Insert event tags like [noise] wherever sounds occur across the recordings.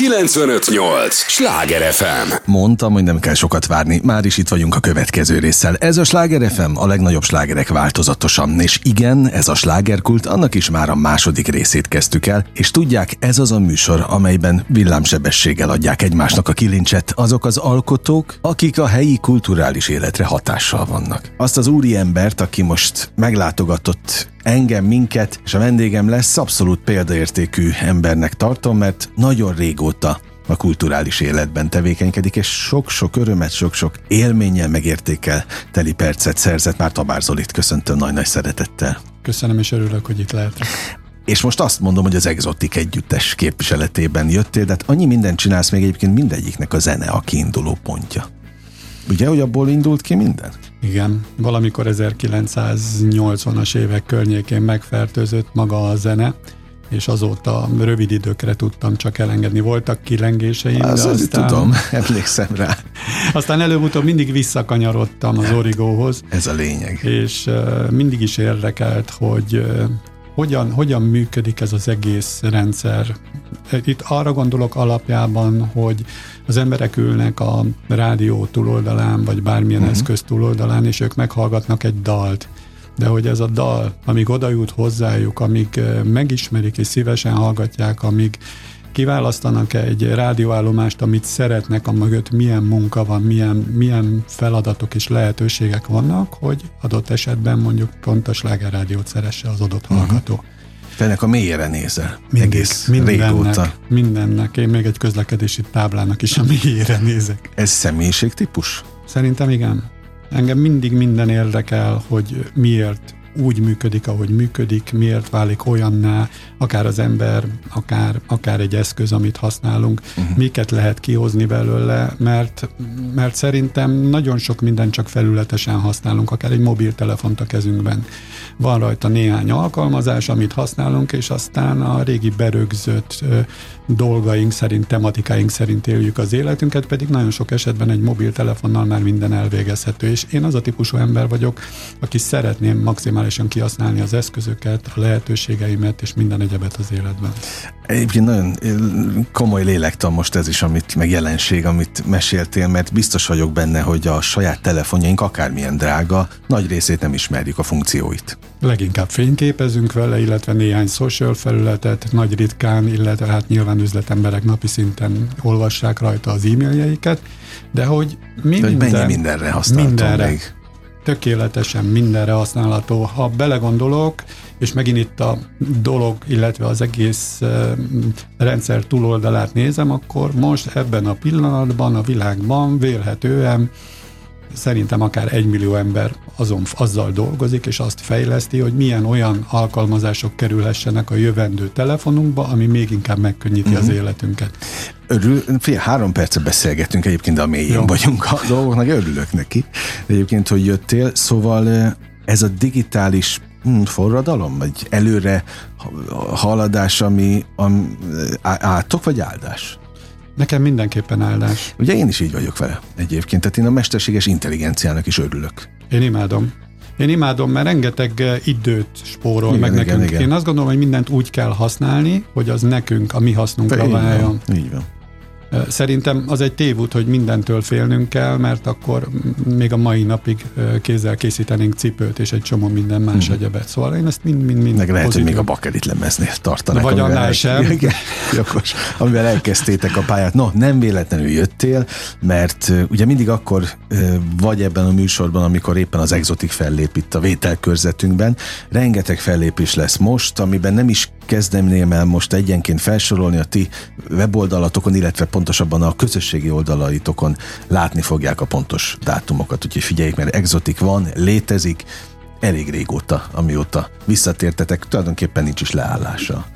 958! Sláger FM! Mondtam, hogy nem kell sokat várni, már is itt vagyunk a következő résszel. Ez a Sláger FM, a legnagyobb slágerek változatosan. És igen, ez a slágerkult, annak is már a második részét kezdtük el, és tudják, ez az a műsor, amelyben villámsebességgel adják egymásnak a kilincset azok az alkotók, akik a helyi kulturális életre hatással vannak. Azt az úri embert, aki most meglátogatott engem, minket, és a vendégem lesz, abszolút példaértékű embernek tartom, mert nagyon régóta a kulturális életben tevékenykedik, és sok-sok örömet, sok-sok élménnyel megértékel teli percet szerzett. Már Tabár Zolit köszöntöm nagy-nagy szeretettel. Köszönöm, és örülök, hogy itt lehetek. És most azt mondom, hogy az Exotik együttes képviseletében jöttél, de hát annyi mindent csinálsz még egyébként mindegyiknek a zene a kiinduló pontja. Ugye, hogy abból indult ki minden? Igen, valamikor 1980-as évek környékén megfertőzött maga a zene, és azóta rövid időkre tudtam csak elengedni. Voltak kilengéseim, Az, de aztán... tudom, [laughs] emlékszem rá. [laughs] Aztán előbb-utóbb mindig visszakanyarodtam az origóhoz. Ez a lényeg. És mindig is érdekelt, hogy hogyan, hogyan működik ez az egész rendszer. Itt arra gondolok alapjában, hogy az emberek ülnek a rádió túloldalán, vagy bármilyen uh-huh. eszköz túloldalán, és ők meghallgatnak egy dalt. De hogy ez a dal, amíg oda jut hozzájuk, amíg megismerik és szívesen hallgatják, amíg kiválasztanak egy rádióállomást, amit szeretnek, a mögött milyen munka van, milyen, milyen feladatok és lehetőségek vannak, hogy adott esetben mondjuk pont a slágerrádiót szeresse az adott uh-huh. hallgató. Ennek a mélyére nézel. Mindig, egész mindennek, régóta. Mindennek. Én még egy közlekedési táblának is a mélyére nézek. Ez személyiségtípus? Szerintem igen. Engem mindig minden érdekel, hogy miért úgy működik, ahogy működik, miért válik olyanná, akár az ember, akár, akár egy eszköz, amit használunk, uh-huh. miket lehet kihozni belőle, mert, mert szerintem nagyon sok mindent csak felületesen használunk, akár egy mobiltelefont a kezünkben. Van rajta néhány alkalmazás, amit használunk, és aztán a régi berögzött dolgaink szerint, tematikáink szerint éljük az életünket, pedig nagyon sok esetben egy mobiltelefonnal már minden elvégezhető, és én az a típusú ember vagyok, aki szeretném maximálisan kihasználni az eszközöket, a lehetőségeimet és minden egyebet az életben. Egyébként nagyon komoly lélektan most ez is, amit, meg jelenség, amit meséltél, mert biztos vagyok benne, hogy a saját telefonjaink akármilyen drága, nagy részét nem ismerjük a funkcióit. Leginkább fényképezünk vele, illetve néhány social felületet, nagy ritkán, illetve hát nyilván üzletemberek napi szinten olvassák rajta az e-mailjeiket, de hogy mi de minden, mennyi mindenre használható mindenre, még? Tökéletesen mindenre használható. Ha belegondolok, és megint itt a dolog, illetve az egész rendszer túloldalát nézem, akkor most ebben a pillanatban a világban vélhetően szerintem akár egy millió ember azon, azzal dolgozik, és azt fejleszti, hogy milyen olyan alkalmazások kerülhessenek a jövendő telefonunkba, ami még inkább megkönnyíti uh-huh. az mhm. életünket. Örül, fél három percet beszélgetünk egyébként, de a mélyén Jó. vagyunk a dolgoknak, örülök neki egyébként, hogy jöttél, szóval ez a digitális hm, forradalom, vagy előre haladás, ami, ami átok vagy áldás? Nekem mindenképpen áldás. Ugye én is így vagyok vele egyébként, tehát én a mesterséges intelligenciának is örülök. Én imádom. Én imádom, mert rengeteg eh, időt spórol igen, meg igen, nekünk. Igen. Én azt gondolom, hogy mindent úgy kell használni, hogy az nekünk, a mi hasznunkra váljon. Így van. Szerintem az egy tévút, hogy mindentől félnünk kell, mert akkor még a mai napig kézzel készítenénk cipőt és egy csomó minden más hmm. egyebet. Szóval én ezt mind-mind Meg lehet, pozitív. hogy még a bakelit lemeznél tartanak. Vagy annál sem. [laughs] Igen, Jakos, amivel elkezdtétek a pályát. No, nem véletlenül jöttél, mert ugye mindig akkor vagy ebben a műsorban, amikor éppen az exotik fellép itt a vételkörzetünkben, rengeteg fellépés lesz most, amiben nem is kezdemném el most egyenként felsorolni a ti weboldalatokon, illetve pontosabban a közösségi oldalaitokon látni fogják a pontos dátumokat, úgyhogy figyeljék, mert exotik van, létezik, elég régóta, amióta visszatértetek, tulajdonképpen nincs is leállása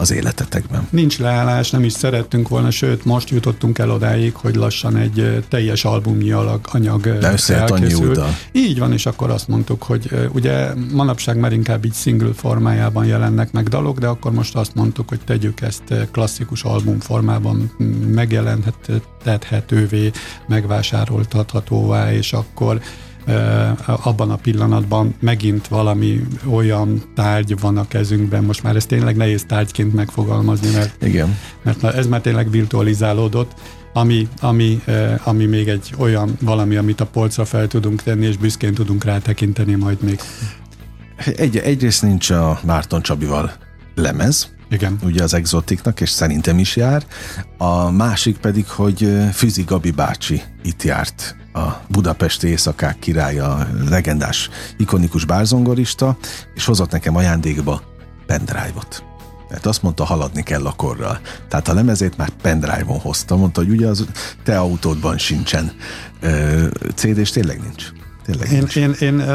az életetekben. Nincs leállás, nem is szerettünk volna, sőt, most jutottunk el odáig, hogy lassan egy teljes albumnyi anyag De elkészült. Így van, és akkor azt mondtuk, hogy ugye manapság már inkább így single formájában jelennek meg dalok, de akkor most azt mondtuk, hogy tegyük ezt klasszikus album formában megjelenhetővé, megvásároltathatóvá, és akkor abban a pillanatban megint valami olyan tárgy van a kezünkben, most már ez tényleg nehéz tárgyként megfogalmazni, mert, Igen. mert ez már tényleg virtualizálódott, ami, ami, ami még egy olyan valami, amit a polcra fel tudunk tenni, és büszkén tudunk rá tekinteni majd még. Egy, egyrészt nincs a Márton Csabival lemez, igen. ugye az exotiknak, és szerintem is jár. A másik pedig, hogy Füzi Gabi bácsi itt járt a Budapesti Éjszakák királya, legendás, ikonikus bárzongorista, és hozott nekem ajándékba pendrive-ot. Tehát azt mondta, haladni kell a korral. Tehát a lemezét már pendrive-on hozta, mondta, hogy ugye az te autódban sincsen CD, és tényleg nincs. Tényleg én, nincs. Én, én, én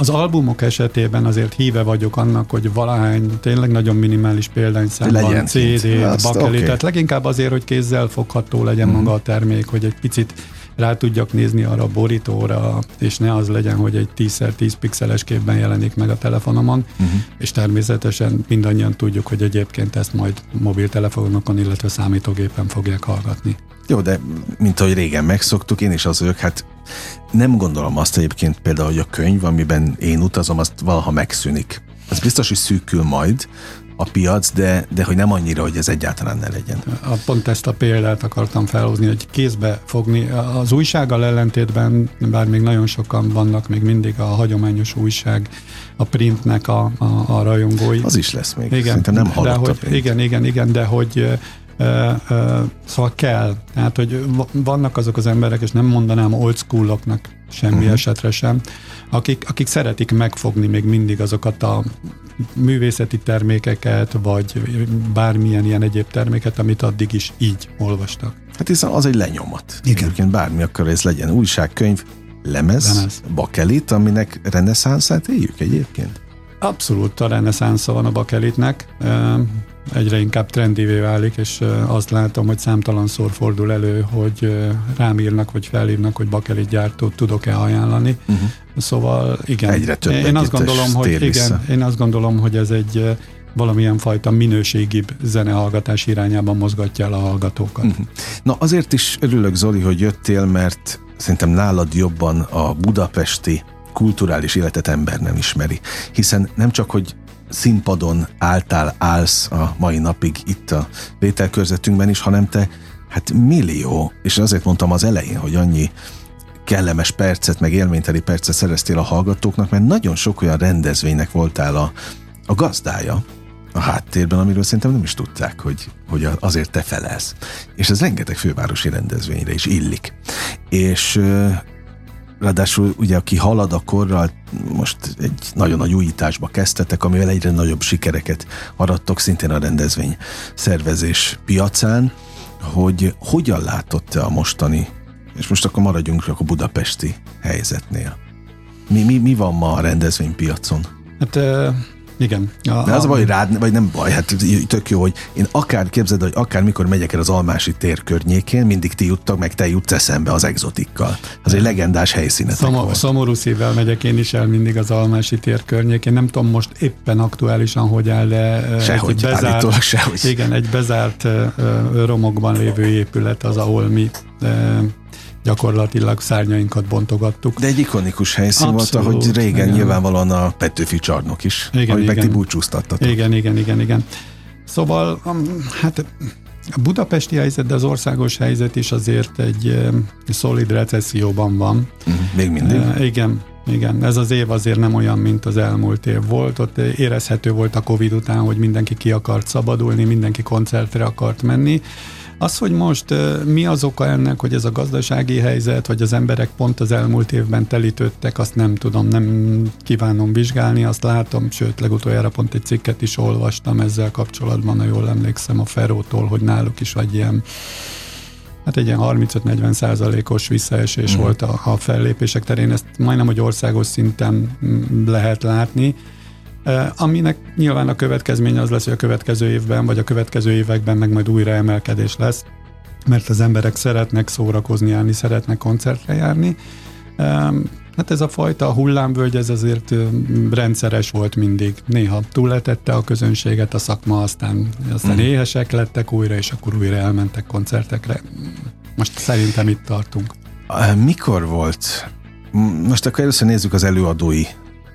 az albumok esetében azért híve vagyok annak, hogy valahány tényleg nagyon minimális példányszámban CD, bakeli, okay. tehát leginkább azért, hogy kézzel fogható legyen mm. maga a termék, hogy egy picit rá tudjak nézni arra a borítóra, és ne az legyen, hogy egy 10x10 pixeles képben jelenik meg a telefonomon, uh-huh. és természetesen mindannyian tudjuk, hogy egyébként ezt majd mobiltelefonokon, illetve számítógépen fogják hallgatni. Jó, de mint ahogy régen megszoktuk, én is az vagyok, hát nem gondolom azt egyébként például, hogy a könyv, amiben én utazom, azt valaha megszűnik. Az biztos, hogy szűkül majd, a piac, de, de hogy nem annyira, hogy ez egyáltalán ne legyen. A, pont ezt a példát akartam felhozni, hogy kézbe fogni. Az újsággal ellentétben, bár még nagyon sokan vannak, még mindig a hagyományos újság, a printnek a, a, a rajongói. Az is lesz még. Igen, Szerintem nem hallott hogy, Igen, igen, igen, de hogy szóval kell. Tehát, hogy vannak azok az emberek, és nem mondanám old schooloknak semmi uh-huh. esetre sem, akik, akik szeretik megfogni még mindig azokat a művészeti termékeket, vagy bármilyen ilyen egyéb terméket, amit addig is így olvastak. Hát hiszen az egy lenyomat. Igen. Egyébként bármi akkor ez legyen újság, könyv, lemez, lemez. bakelit, aminek reneszánszát éljük egyébként. Abszolút a reneszánsza van a bakelitnek egyre inkább trendivé válik, és azt látom, hogy számtalanszor fordul elő, hogy rám írnak, vagy felhívnak, hogy bakelit gyártót tudok-e ajánlani. Uh-huh. Szóval igen. Egyre több én azt gondolom, hogy igen, vissza. én azt gondolom, hogy ez egy valamilyen fajta minőségibb zenehallgatás irányában mozgatja el a hallgatókat. Uh-huh. Na azért is örülök, Zoli, hogy jöttél, mert szerintem nálad jobban a budapesti kulturális életet ember nem ismeri. Hiszen nem csak, hogy színpadon álltál, állsz a mai napig itt a vételkörzetünkben is, hanem te hát millió, és azért mondtam az elején, hogy annyi kellemes percet, meg élményteli percet szereztél a hallgatóknak, mert nagyon sok olyan rendezvénynek voltál a, a gazdája a háttérben, amiről szerintem nem is tudták, hogy, hogy azért te felelsz. És ez rengeteg fővárosi rendezvényre is illik. És Ráadásul ugye aki halad a korral, most egy nagyon nagy újításba kezdtetek, amivel egyre nagyobb sikereket arattok szintén a rendezvény szervezés piacán, hogy hogyan látott te a mostani, és most akkor maradjunk csak a budapesti helyzetnél. Mi, mi, mi van ma a rendezvénypiacon? Hát igen. A, De az a baj, hogy rád, vagy nem baj, hát tök jó, hogy én akár képzeld, hogy akár mikor megyek el az Almási tér környékén, mindig ti juttak, meg te jutsz eszembe az exotikkal. Az egy legendás helyszínetek Szomor, volt. Szomorú szívvel megyek én is el mindig az Almási tér környékén. Nem tudom most éppen aktuálisan, hogy áll, de sehogy, egy bezárt, sehogy. Igen, egy bezárt romokban lévő épület az, ahol mi gyakorlatilag szárnyainkat bontogattuk. De egy ikonikus helyszín Abszolút, volt, ahogy régen igen. nyilvánvalóan a Petőfi csarnok is, igen, ahogy igen. meg ti búcsúztattatok. Igen, igen, igen, igen. Szóval, hát a budapesti helyzet, de az országos helyzet is azért egy szolid recesszióban van. Mhm, még mindig? E, igen, igen, ez az év azért nem olyan, mint az elmúlt év volt. Ott érezhető volt a Covid után, hogy mindenki ki akart szabadulni, mindenki koncertre akart menni az, hogy most mi az oka ennek, hogy ez a gazdasági helyzet, vagy az emberek pont az elmúlt évben telítődtek, azt nem tudom, nem kívánom vizsgálni, azt látom, sőt, legutoljára pont egy cikket is olvastam ezzel kapcsolatban, ha jól emlékszem a Ferótól, hogy náluk is vagy ilyen hát egy ilyen 35-40 százalékos visszaesés mm. volt a, a fellépések terén, ezt majdnem, hogy országos szinten mm, lehet látni, aminek nyilván a következménye az lesz, hogy a következő évben, vagy a következő években meg majd újra emelkedés lesz, mert az emberek szeretnek szórakozni, járni, szeretnek koncertre járni. Hát ez a fajta hullámvölgy, ez azért rendszeres volt mindig. Néha túletette a közönséget a szakma, aztán, aztán mm. éhesek lettek újra, és akkor újra elmentek koncertekre. Most szerintem itt tartunk. Mikor volt Most akkor először nézzük az előadói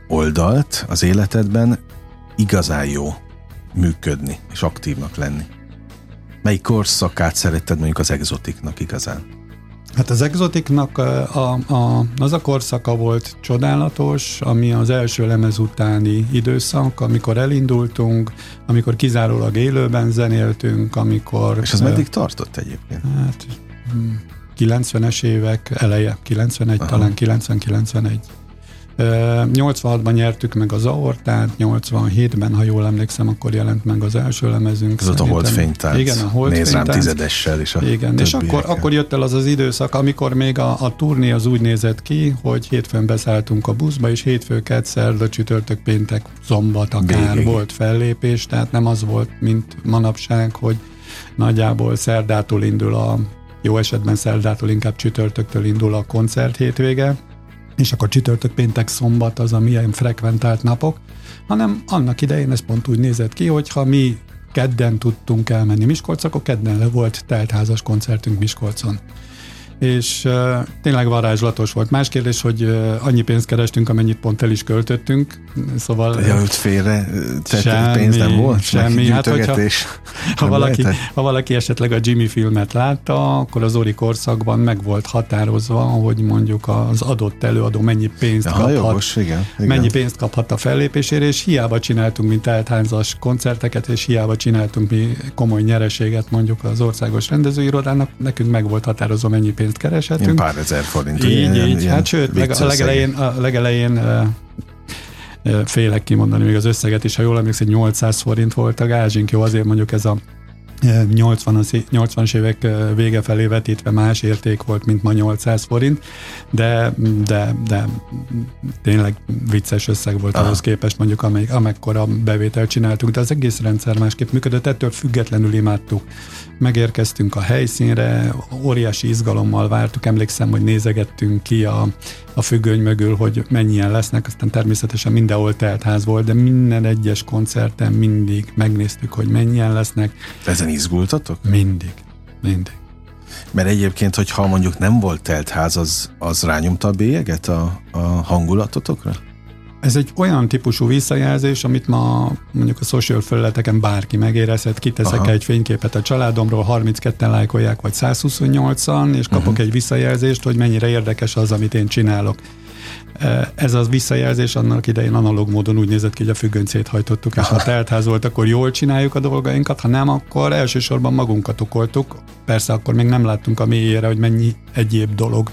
oldalt az életedben. Igazán jó működni és aktívnak lenni. Melyik korszakát szeretted mondjuk az exotiknak igazán? Hát az exotiknak a, a, az a korszaka volt csodálatos, ami az első lemez utáni időszak, amikor elindultunk, amikor kizárólag élőben zenéltünk, amikor... És az uh, meddig tartott egyébként? Hát 90-es évek eleje, 91, Aha. talán 90-91. 86-ban nyertük meg az aortát, 87-ben, ha jól emlékszem, akkor jelent meg az első lemezünk. Ez ott a holdfénytánc. Igen, a holdfénytánc. Néz tizedessel is a Igen, és akkor, akkor jött el az az időszak, amikor még a, a turné az úgy nézett ki, hogy hétfőn beszálltunk a buszba, és hétfő, szerda, csütörtök, péntek, szombat akár Végig. volt fellépés, tehát nem az volt, mint manapság, hogy nagyjából szerdától indul a jó esetben szerdától, inkább csütörtöktől indul a koncert hétvége, és akkor csütörtök, péntek, szombat az a milyen frekventált napok, hanem annak idején ez pont úgy nézett ki, hogy ha mi kedden tudtunk elmenni Miskolc, akkor kedden le volt teltházas koncertünk Miskolcon. És uh, tényleg varázslatos volt. Más kérdés, hogy uh, annyi pénzt kerestünk, amennyit pont el is költöttünk, szóval... Ja, ott félre semmi, pénz nem volt? Semmi, hát hogyha, ha, valaki, ha valaki esetleg a Jimmy filmet látta, akkor az Ori korszakban meg volt határozva, hogy mondjuk az adott előadó mennyi pénzt Aha, kaphat, jogos, igen, igen. mennyi pénzt kaphat a fellépésére, és hiába csináltunk, mint eltházas koncerteket, és hiába csináltunk mi komoly nyereséget mondjuk az országos rendezőirodának, nekünk meg volt határozva, mennyi pénzt pénzt kereshetünk. Ilyen pár ezer forint. Így, ilyen, így. Ilyen hát sőt, meg a legelején, a legelején félek kimondani még az összeget is, ha jól emlékszem, 800 forint volt a gázsink, jó, azért mondjuk ez a 80-as, 80 évek vége felé vetítve más érték volt, mint ma 800 forint, de, de, de tényleg vicces összeg volt Aha. ahhoz képest, mondjuk amely, amekkora bevételt csináltunk, de az egész rendszer másképp működött, ettől függetlenül imádtuk. Megérkeztünk a helyszínre, óriási izgalommal vártuk, emlékszem, hogy nézegettünk ki a, a függöny mögül, hogy mennyien lesznek, aztán természetesen mindenhol telt ház volt, de minden egyes koncerten mindig megnéztük, hogy mennyien lesznek. Ezen izgultatok? Mindig, mindig. Mert egyébként, hogyha mondjuk nem volt telt ház, az, az rányomta a bélyeget a, a hangulatotokra? Ez egy olyan típusú visszajelzés, amit ma mondjuk a social felületeken bárki megérezhet, kiteszek Aha. egy fényképet a családomról, 32-en lájkolják, vagy 128-an, és kapok uh-huh. egy visszajelzést, hogy mennyire érdekes az, amit én csinálok. Ez az visszajelzés annak idején analóg módon úgy nézett ki, hogy a függöncét hajtottuk, és ha teltház volt, akkor jól csináljuk a dolgainkat, ha nem, akkor elsősorban magunkat okoltuk. Persze akkor még nem láttunk a mélyére, hogy mennyi egyéb dolog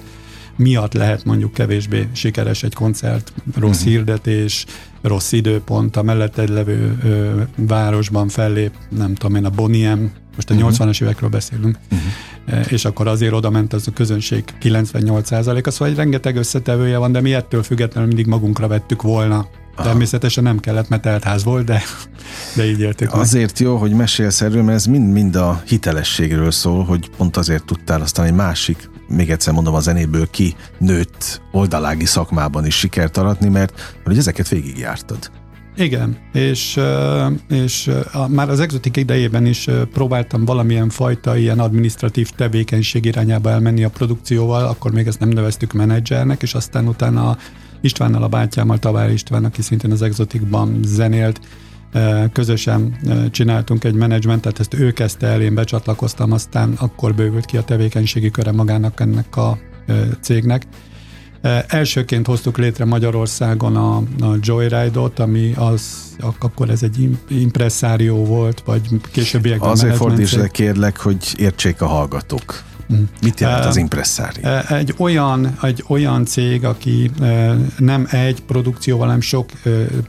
miatt lehet mondjuk kevésbé sikeres egy koncert, rossz uh-huh. hirdetés, rossz időpont, a melletted levő ö, városban fellép, nem tudom én, a Boniem, most a uh-huh. Mhm. 80-as évekről beszélünk, uh-huh. és akkor azért oda ment az a közönség 98%-a, szóval egy rengeteg összetevője van, de mi ettől függetlenül mindig magunkra vettük volna Aha. Természetesen nem kellett, mert teltház volt, de, de így éltük. Azért meg. jó, hogy mesélsz erről, mert ez mind-mind a hitelességről szól, hogy pont azért tudtál aztán egy másik még egyszer mondom, a zenéből ki nőtt oldalági szakmában is sikert aratni, mert hogy ezeket végigjártad. Igen, és, és már az exotik idejében is próbáltam valamilyen fajta ilyen administratív tevékenység irányába elmenni a produkcióval, akkor még ezt nem neveztük menedzsernek, és aztán utána Istvánnal, a bátyámmal, Tavár István, aki szintén az exotikban zenélt, közösen csináltunk egy menedzsmentet, ezt ő kezdte el, én becsatlakoztam, aztán akkor bővült ki a tevékenységi köre magának ennek a cégnek. Elsőként hoztuk létre Magyarországon a, a Joyride-ot, ami az, akkor ez egy impresszárió volt, vagy későbbiekben Azért fordítsd le kérlek, hogy értsék a hallgatók. Mit jelent az impresszári? Egy olyan, egy olyan cég, aki nem egy produkcióval, hanem sok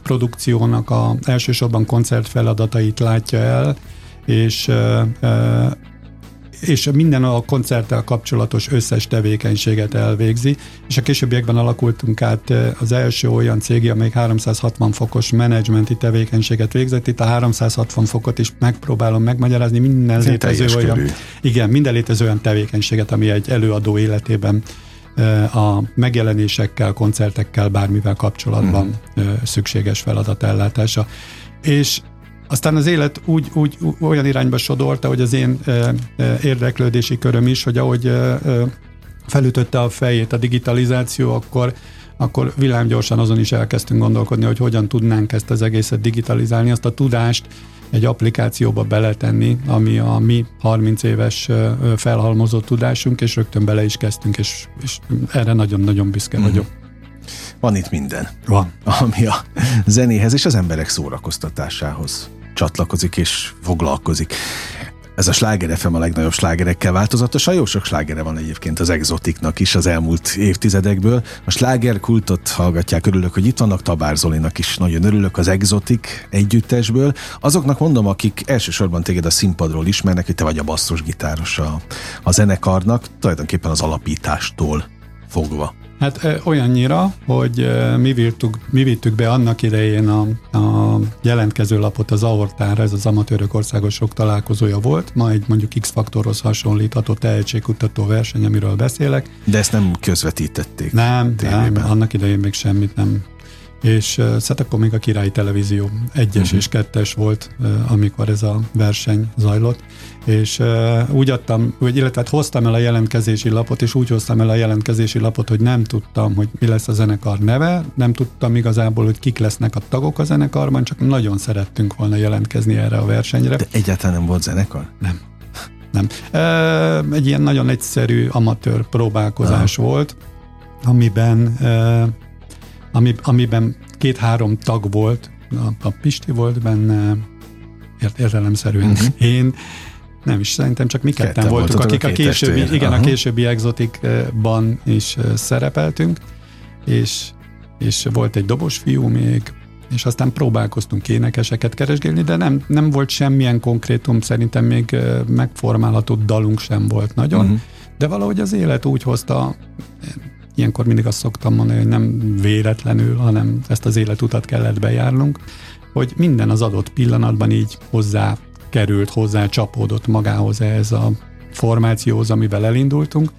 produkciónak a elsősorban koncert feladatait látja el, és és minden a koncerttel kapcsolatos összes tevékenységet elvégzi, és a későbbiekben alakultunk át az első olyan cég, amelyik 360 fokos menedzsmenti tevékenységet végzett. Itt a 360 fokot is megpróbálom megmagyarázni minden Ez létező olyan, igen, minden létező olyan tevékenységet, ami egy előadó életében a megjelenésekkel, koncertekkel, bármivel kapcsolatban uh-huh. szükséges feladat ellátása. És aztán az élet úgy, úgy olyan irányba sodorta, hogy az én érdeklődési köröm is, hogy ahogy felütötte a fejét a digitalizáció, akkor akkor villámgyorsan azon is elkezdtünk gondolkodni, hogy hogyan tudnánk ezt az egészet digitalizálni, azt a tudást egy applikációba beletenni, ami a mi 30 éves felhalmozott tudásunk, és rögtön bele is kezdtünk, és, és erre nagyon-nagyon büszke mm. vagyok. Van itt minden. Van. Ami a zenéhez és az emberek szórakoztatásához csatlakozik és foglalkozik. Ez a sláger FM a legnagyobb slágerekkel változatosan. Jó sok slágere van egyébként az exotiknak is az elmúlt évtizedekből. A slágerkultot hallgatják, örülök, hogy itt vannak. Tabár Zolinak is nagyon örülök az exotik együttesből. Azoknak mondom, akik elsősorban téged a színpadról ismernek, hogy te vagy a basszusgitáros a, a zenekarnak, tulajdonképpen az alapítástól fogva. Hát olyannyira, hogy mi, virtük, mi vittük be annak idején a, a jelentkező lapot az aortára, ez az amatőrök országos sok találkozója volt, ma egy mondjuk X-faktorhoz hasonlítható tehetségkutató verseny, amiről beszélek. De ezt nem közvetítették? Nem, nem, annak idején még semmit nem és uh, akkor még a Királyi Televízió egyes uh-huh. és kettes volt, amikor ez a verseny zajlott, és úgy adtam, vagy illetve hát hoztam el a jelentkezési lapot, és úgy hoztam el a jelentkezési lapot, hogy nem tudtam, hogy mi lesz a zenekar neve, nem tudtam igazából, hogy kik lesznek a tagok a zenekarban, csak nagyon szerettünk volna jelentkezni erre a versenyre. De egyáltalán nem volt zenekar? Nem. Nem. Egy ilyen nagyon egyszerű amatőr próbálkozás uh-huh. volt, amiben ami, amiben két-három tag volt, a, a Pisti volt benne, ért, értelemszerűen uh-huh. én, nem is, szerintem csak mi ketten, ketten voltunk, akik a, a későbbi, testvér. igen, uh-huh. a későbbi exotikban is szerepeltünk, és, és volt egy dobos fiú még, és aztán próbálkoztunk énekeseket keresgélni, de nem, nem volt semmilyen konkrétum, szerintem még megformálható dalunk sem volt nagyon, uh-huh. de valahogy az élet úgy hozta, ilyenkor mindig azt szoktam mondani, hogy nem véletlenül, hanem ezt az életutat kellett bejárnunk, hogy minden az adott pillanatban így hozzá került, hozzá csapódott magához ez a formációhoz, amivel elindultunk,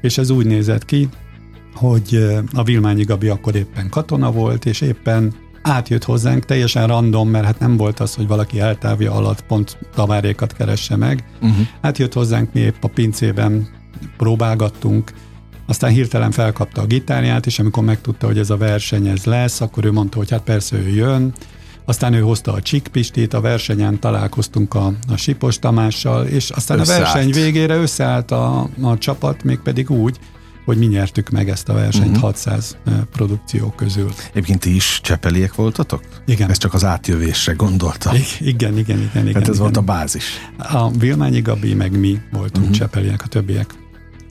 és ez úgy nézett ki, hogy a Vilmányi Gabi akkor éppen katona volt, és éppen átjött hozzánk, teljesen random, mert hát nem volt az, hogy valaki eltávja alatt pont tavárékat keresse meg. Uh-huh. Átjött hozzánk, mi épp a pincében próbálgattunk, aztán hirtelen felkapta a gitárját, és amikor megtudta, hogy ez a verseny ez lesz, akkor ő mondta, hogy hát persze ő jön, aztán ő hozta a Csikpistét, a versenyen találkoztunk a, a Sipos Tamással, és aztán összeállt. a verseny végére összeállt a, a csapat, mégpedig úgy, hogy mi nyertük meg ezt a versenyt uh-huh. 600 produkció közül. Egyébként ti is csepeliek voltatok? Igen. Ez csak az átjövésre gondoltam. I- igen, igen, igen. igen hát ez igen. volt a bázis. A Vilmányi Gabi, meg mi voltunk uh-huh. csepeliek, a többiek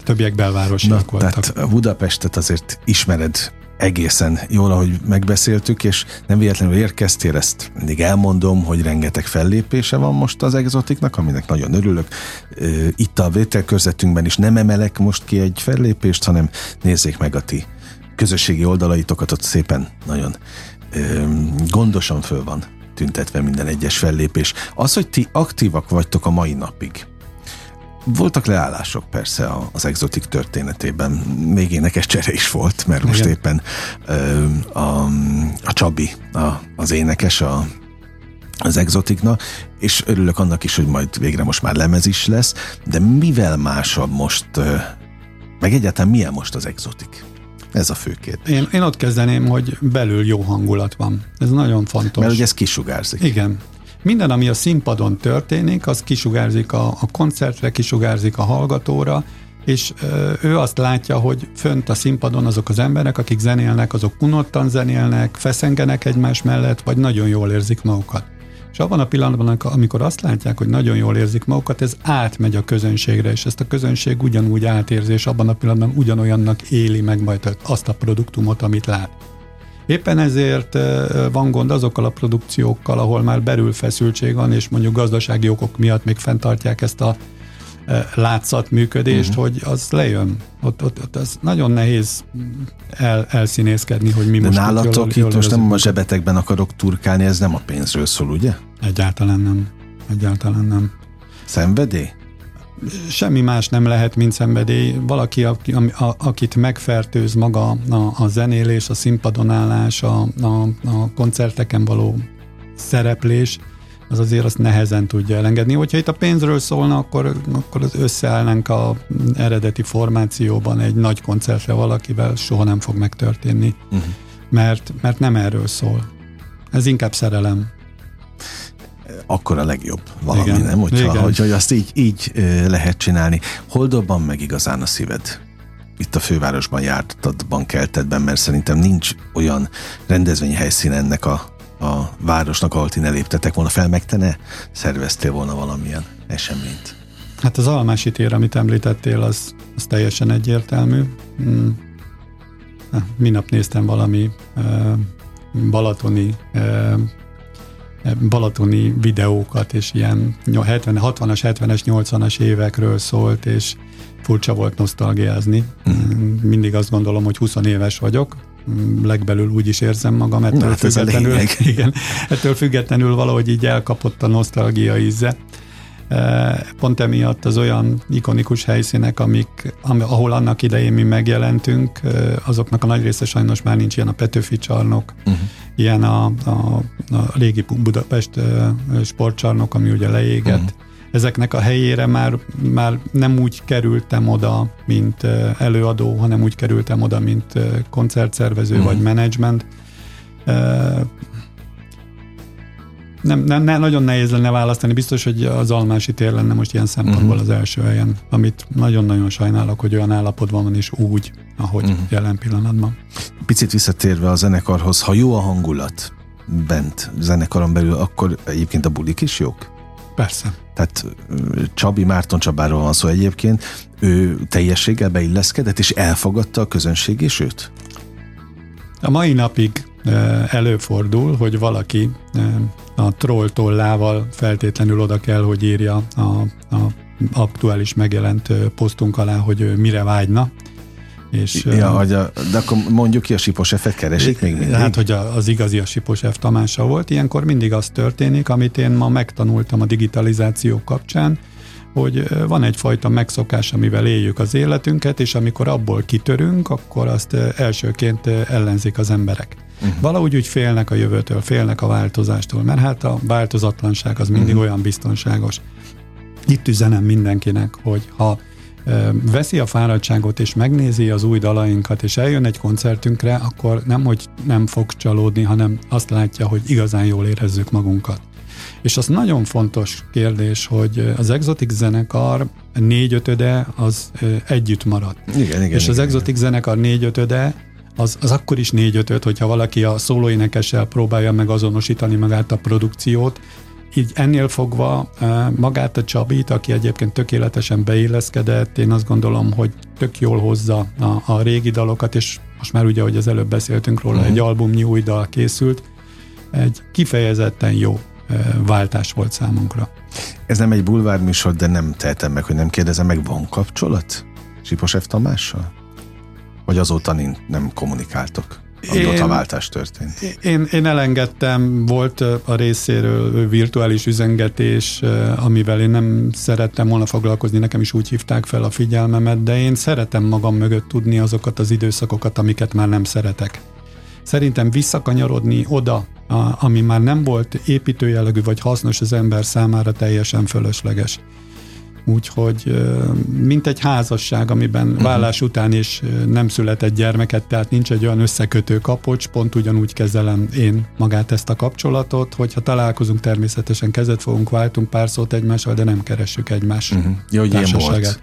többiek belvárosiak voltak. Tehát Budapestet azért ismered egészen jól, ahogy megbeszéltük, és nem véletlenül érkeztél, ezt mindig elmondom, hogy rengeteg fellépése van most az exotiknak, aminek nagyon örülök. Itt a vételkörzetünkben is nem emelek most ki egy fellépést, hanem nézzék meg a ti közösségi oldalaitokat, ott szépen nagyon gondosan föl van tüntetve minden egyes fellépés. Az, hogy ti aktívak vagytok a mai napig, voltak leállások persze az exotik történetében, még énekes csere is volt, mert most Igen. éppen ö, a, a Csabi a, az énekes a, az exotikna, és örülök annak is, hogy majd végre most már lemez is lesz, de mivel másabb most, meg egyáltalán milyen most az exotik? Ez a fő kérdés. Én, én ott kezdeném, hogy belül jó hangulat van. Ez nagyon fontos. Mert ugye ez kisugárzik. Igen. Minden, ami a színpadon történik, az kisugárzik a, a koncertre, kisugárzik a hallgatóra, és ő azt látja, hogy fönt a színpadon azok az emberek, akik zenélnek, azok unottan zenélnek, feszengenek egymás mellett, vagy nagyon jól érzik magukat. És abban a pillanatban, amikor azt látják, hogy nagyon jól érzik magukat, ez átmegy a közönségre, és ezt a közönség ugyanúgy átérzi, és abban a pillanatban ugyanolyannak éli meg majd azt a produktumot, amit lát. Éppen ezért van gond azokkal a produkciókkal, ahol már belül feszültség van, és mondjuk gazdasági okok miatt még fenntartják ezt a látszat működést, uh-huh. hogy az lejön. Ott, ott, ott az nagyon nehéz el, elszínészkedni, hogy mi De most nálatok itt, jól, itt most nem a zsebetekben akarok turkálni, ez nem a pénzről szól, ugye? Egyáltalán nem. Egyáltalán nem. Szenvedély? Semmi más nem lehet, mint szenvedély. Valaki, a, a, akit megfertőz maga a, a zenélés, a színpadon állás, a, a, a koncerteken való szereplés, az azért azt nehezen tudja elengedni. Hogyha itt a pénzről szólna, akkor, akkor az összeállnánk a eredeti formációban egy nagy koncertre valakivel, soha nem fog megtörténni, uh-huh. mert, mert nem erről szól. Ez inkább szerelem. Akkor a legjobb valami, Igen. nem? Hogyha, Igen. Hogy, hogy azt így, így lehet csinálni. Hol dobban meg igazán a szíved? itt a fővárosban jártad bankeltedben, mert szerintem nincs olyan rendezvényhelyszín ennek a, a városnak, ahol ti ne léptetek volna fel, meg te ne szerveztél volna valamilyen eseményt. Hát az Almási tér, amit említettél, az, az teljesen egyértelmű. Hmm. Minap néztem valami uh, balatoni uh, balatoni videókat, és ilyen 70, 60-as, 70-es, 80-as évekről szólt, és furcsa volt nosztalgiázni. Mm. Mindig azt gondolom, hogy 20 éves vagyok, legbelül úgy is érzem magam, ettől, Na, hát függetlenül, [laughs] igen, ettől függetlenül valahogy így elkapott a nosztalgia íze. E, pont emiatt az olyan ikonikus helyszínek, amik, ahol annak idején mi megjelentünk, e, azoknak a nagy része sajnos már nincs ilyen a Petőfi csarnok, uh-huh. ilyen a, a, a régi Budapest e, sportcsarnok, ami ugye leégett, uh-huh ezeknek a helyére már, már nem úgy kerültem oda, mint előadó, hanem úgy kerültem oda, mint koncertszervező mm. vagy menedzsment. Nem, nem, nem, nagyon nehéz lenne választani. Biztos, hogy az Almási tér lenne most ilyen szempontból uh-huh. az első helyen, amit nagyon-nagyon sajnálok, hogy olyan állapotban van, és úgy, ahogy uh-huh. jelen pillanatban. Picit visszatérve a zenekarhoz, ha jó a hangulat bent zenekaron belül, akkor egyébként a bulik is jók? Persze. Tehát Csabi Márton Csabáról van szó egyébként, ő teljességgel beilleszkedett, és elfogadta a közönség is őt? A mai napig előfordul, hogy valaki a troll tollával feltétlenül oda kell, hogy írja a, a aktuális megjelent posztunk alá, hogy mire vágyna, és, ja, hogy a, de akkor mondjuk ki a Sipos F-et keresik még mindig? Hát, hogy a, az igazi a Sipos F Tamása volt. Ilyenkor mindig az történik, amit én ma megtanultam a digitalizáció kapcsán, hogy van egyfajta megszokás, amivel éljük az életünket, és amikor abból kitörünk, akkor azt elsőként ellenzik az emberek. Uh-huh. Valahogy úgy félnek a jövőtől, félnek a változástól, mert hát a változatlanság az mindig uh-huh. olyan biztonságos. Itt üzenem mindenkinek, hogy ha veszi a fáradtságot és megnézi az új dalainkat, és eljön egy koncertünkre, akkor nem, hogy nem fog csalódni, hanem azt látja, hogy igazán jól érezzük magunkat. És az nagyon fontos kérdés, hogy az exotik zenekar négyötöde az együtt maradt. Igen, igen, és igen, az exotik igen. zenekar négyötöde az, az akkor is négy-ötöt, hogyha valaki a szólóénekessel próbálja meg azonosítani magát a produkciót, így ennél fogva magát a Csabit, aki egyébként tökéletesen beilleszkedett, én azt gondolom, hogy tök jól hozza a, a régi dalokat, és most már ugye, hogy az előbb beszéltünk róla, uh-huh. egy albumnyi új dal készült, egy kifejezetten jó váltás volt számunkra. Ez nem egy bulvár műsor, de nem tehetem meg, hogy nem kérdezem meg, van kapcsolat Sipos F. Tamással? Vagy azóta nem kommunikáltok? amióta váltás történt. Én, én elengedtem, volt a részéről virtuális üzengetés, amivel én nem szerettem volna foglalkozni, nekem is úgy hívták fel a figyelmemet, de én szeretem magam mögött tudni azokat az időszakokat, amiket már nem szeretek. Szerintem visszakanyarodni oda, ami már nem volt építőjellegű vagy hasznos az ember számára teljesen fölösleges. Úgyhogy mint egy házasság, amiben uh-huh. vállás után is nem született gyermeket, tehát nincs egy olyan összekötő kapocs, pont ugyanúgy kezelem én magát ezt a kapcsolatot, hogyha találkozunk, természetesen kezet fogunk, váltunk pár szót egymással, de nem keressük egymás uh-huh. Jó, hogy ilyen volt.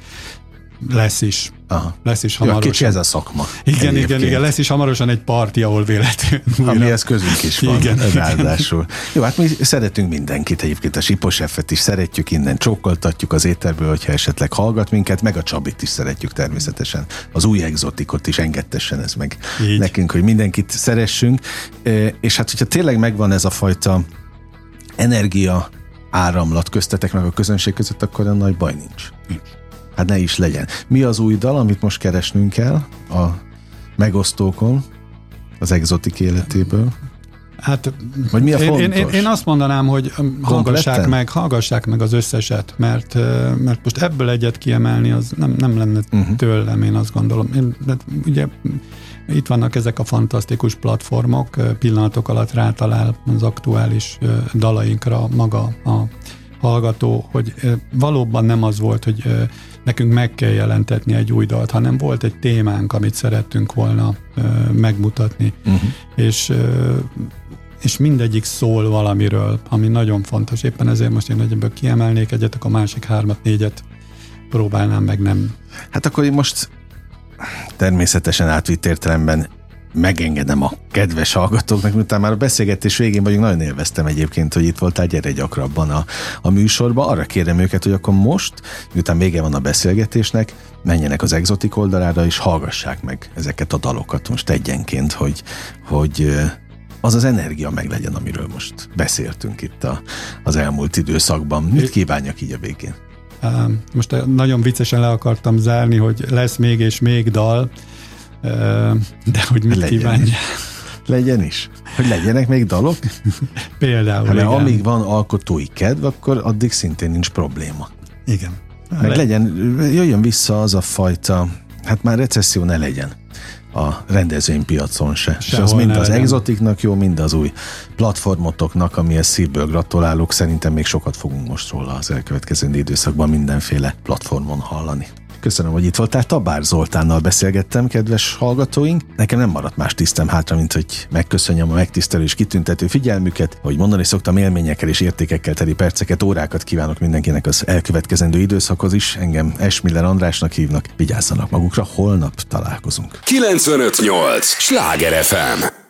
Lesz is. Aha. Lesz is hamarosan. Ja, kicsi ez a szakma. Igen, egyébként. igen, igen, lesz is hamarosan egy parti, ahol véletlenül. Amihez közünk is van, igen, [laughs] ráadásul. Jó, hát mi szeretünk mindenkit, egyébként a Sipos F-et is szeretjük innen, csókoltatjuk az éterből, hogyha esetleg hallgat minket, meg a Csabit is szeretjük természetesen. Az új exotikot is engedtessen ez meg Így. nekünk, hogy mindenkit szeressünk. És hát, hogyha tényleg megvan ez a fajta energia áramlat köztetek meg a közönség között, akkor a nagy baj nincs. nincs. Hát ne is legyen. Mi az új dal, amit most keresnünk kell a megosztókon, az exotik életéből? Hát, Vagy mi a fontos? Én, én, én azt mondanám, hogy hallgassák meg, hallgassák meg az összeset, mert, mert most ebből egyet kiemelni, az nem, nem lenne uh-huh. tőlem, én azt gondolom. Én, de ugye Itt vannak ezek a fantasztikus platformok, pillanatok alatt rátalál az aktuális dalainkra maga a hallgató, hogy valóban nem az volt, hogy nekünk meg kell jelentetni egy új dalt, hanem volt egy témánk, amit szerettünk volna megmutatni, uh-huh. és és mindegyik szól valamiről, ami nagyon fontos. Éppen ezért most én egyből kiemelnék egyet, akkor a másik hármat, négyet próbálnám meg nem. Hát akkor én most természetesen átvitt értelemben megengedem a kedves hallgatóknak, miután már a beszélgetés végén vagyunk, nagyon élveztem egyébként, hogy itt voltál, gyere gyakrabban a, a műsorba. Arra kérem őket, hogy akkor most, miután vége van a beszélgetésnek, menjenek az exotik oldalára, és hallgassák meg ezeket a dalokat most egyenként, hogy, hogy az az energia meg legyen, amiről most beszéltünk itt a, az elmúlt időszakban. Mit kívánjak így a végén? Most nagyon viccesen le akartam zárni, hogy lesz még és még dal, de hogy mit legyen kívánja. Is. Legyen is. Hogy legyenek még dalok? Például, hát, igen. amíg van alkotói kedv, akkor addig szintén nincs probléma. Igen. Meg legyen, jöjjön vissza az a fajta, hát már recesszió ne legyen a rendezvénypiacon se. Sehol és az mind az legyen. exotiknak jó, mind az új platformotoknak, amihez szívből gratulálok. Szerintem még sokat fogunk most róla az elkövetkező időszakban mindenféle platformon hallani. Köszönöm, hogy itt voltál. Tabár Zoltánnal beszélgettem, kedves hallgatóink. Nekem nem maradt más tisztem hátra, mint hogy megköszönjem a megtisztelő és kitüntető figyelmüket, hogy mondani szoktam élményekkel és értékekkel teli perceket, órákat kívánok mindenkinek az elkövetkezendő időszakhoz is. Engem Esmiller Andrásnak hívnak. Vigyázzanak magukra, holnap találkozunk. 958! Sláger FM!